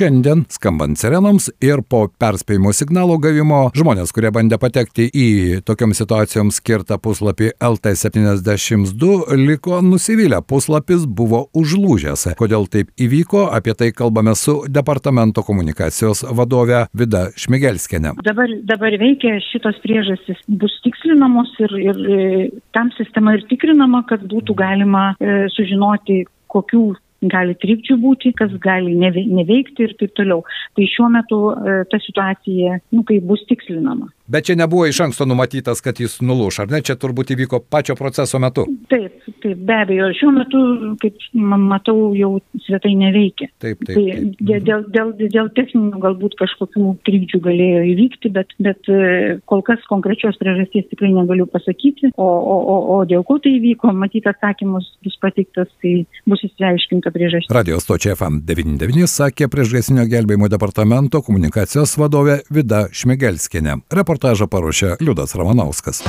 šiandien skambant sirenoms ir po perspėjimo signalo gavimo žmonės kurie bandė patekti į tokioms situacijoms skirtą puslapį lt septyniasdešims du liko nusivylę. Puslapis buvo užlūžęs. Kodėl taip įvyko apie tai kalbame su departamento komunikacijos vadove vida šmigelskiene. Dabar dabar veikia šitos priežastys. Bus tikslinamos ir ir tam sistema ir tikrinama kad būtų galima e, sužinoti kokių gali trikdžių būti, kas gali neveikti ir taip toliau. Tai šiuo metu e, ta situacija, nu, kaip bus tikslinama. Bet čia nebuvo iš anksto numatytas, kad jis nulūš, ar ne? Čia turbūt įvyko pačio proceso metu. Taip, taip, be abejo. Šiuo metu, kaip matau, jau svetai neveikia. Taip, taip. Tai taip. Dėl, dėl, dėl techninių galbūt kažkokių trikdžių galėjo įvykti, bet, bet e, kol kas konkrečios priežasties tikrai negaliu pasakyti. O, o, o, o dėl ko tai įvyko, matyt, atsakymus bus pateiktas, tai bus įsiaiškinta priežastis. Radio stočia FM99 sakė priešgaisrinio gelbėjimo departamento komunikacijos vadovė Vida Šmegelskinė. Report reportažą paruošė Liudas Ramanauskas.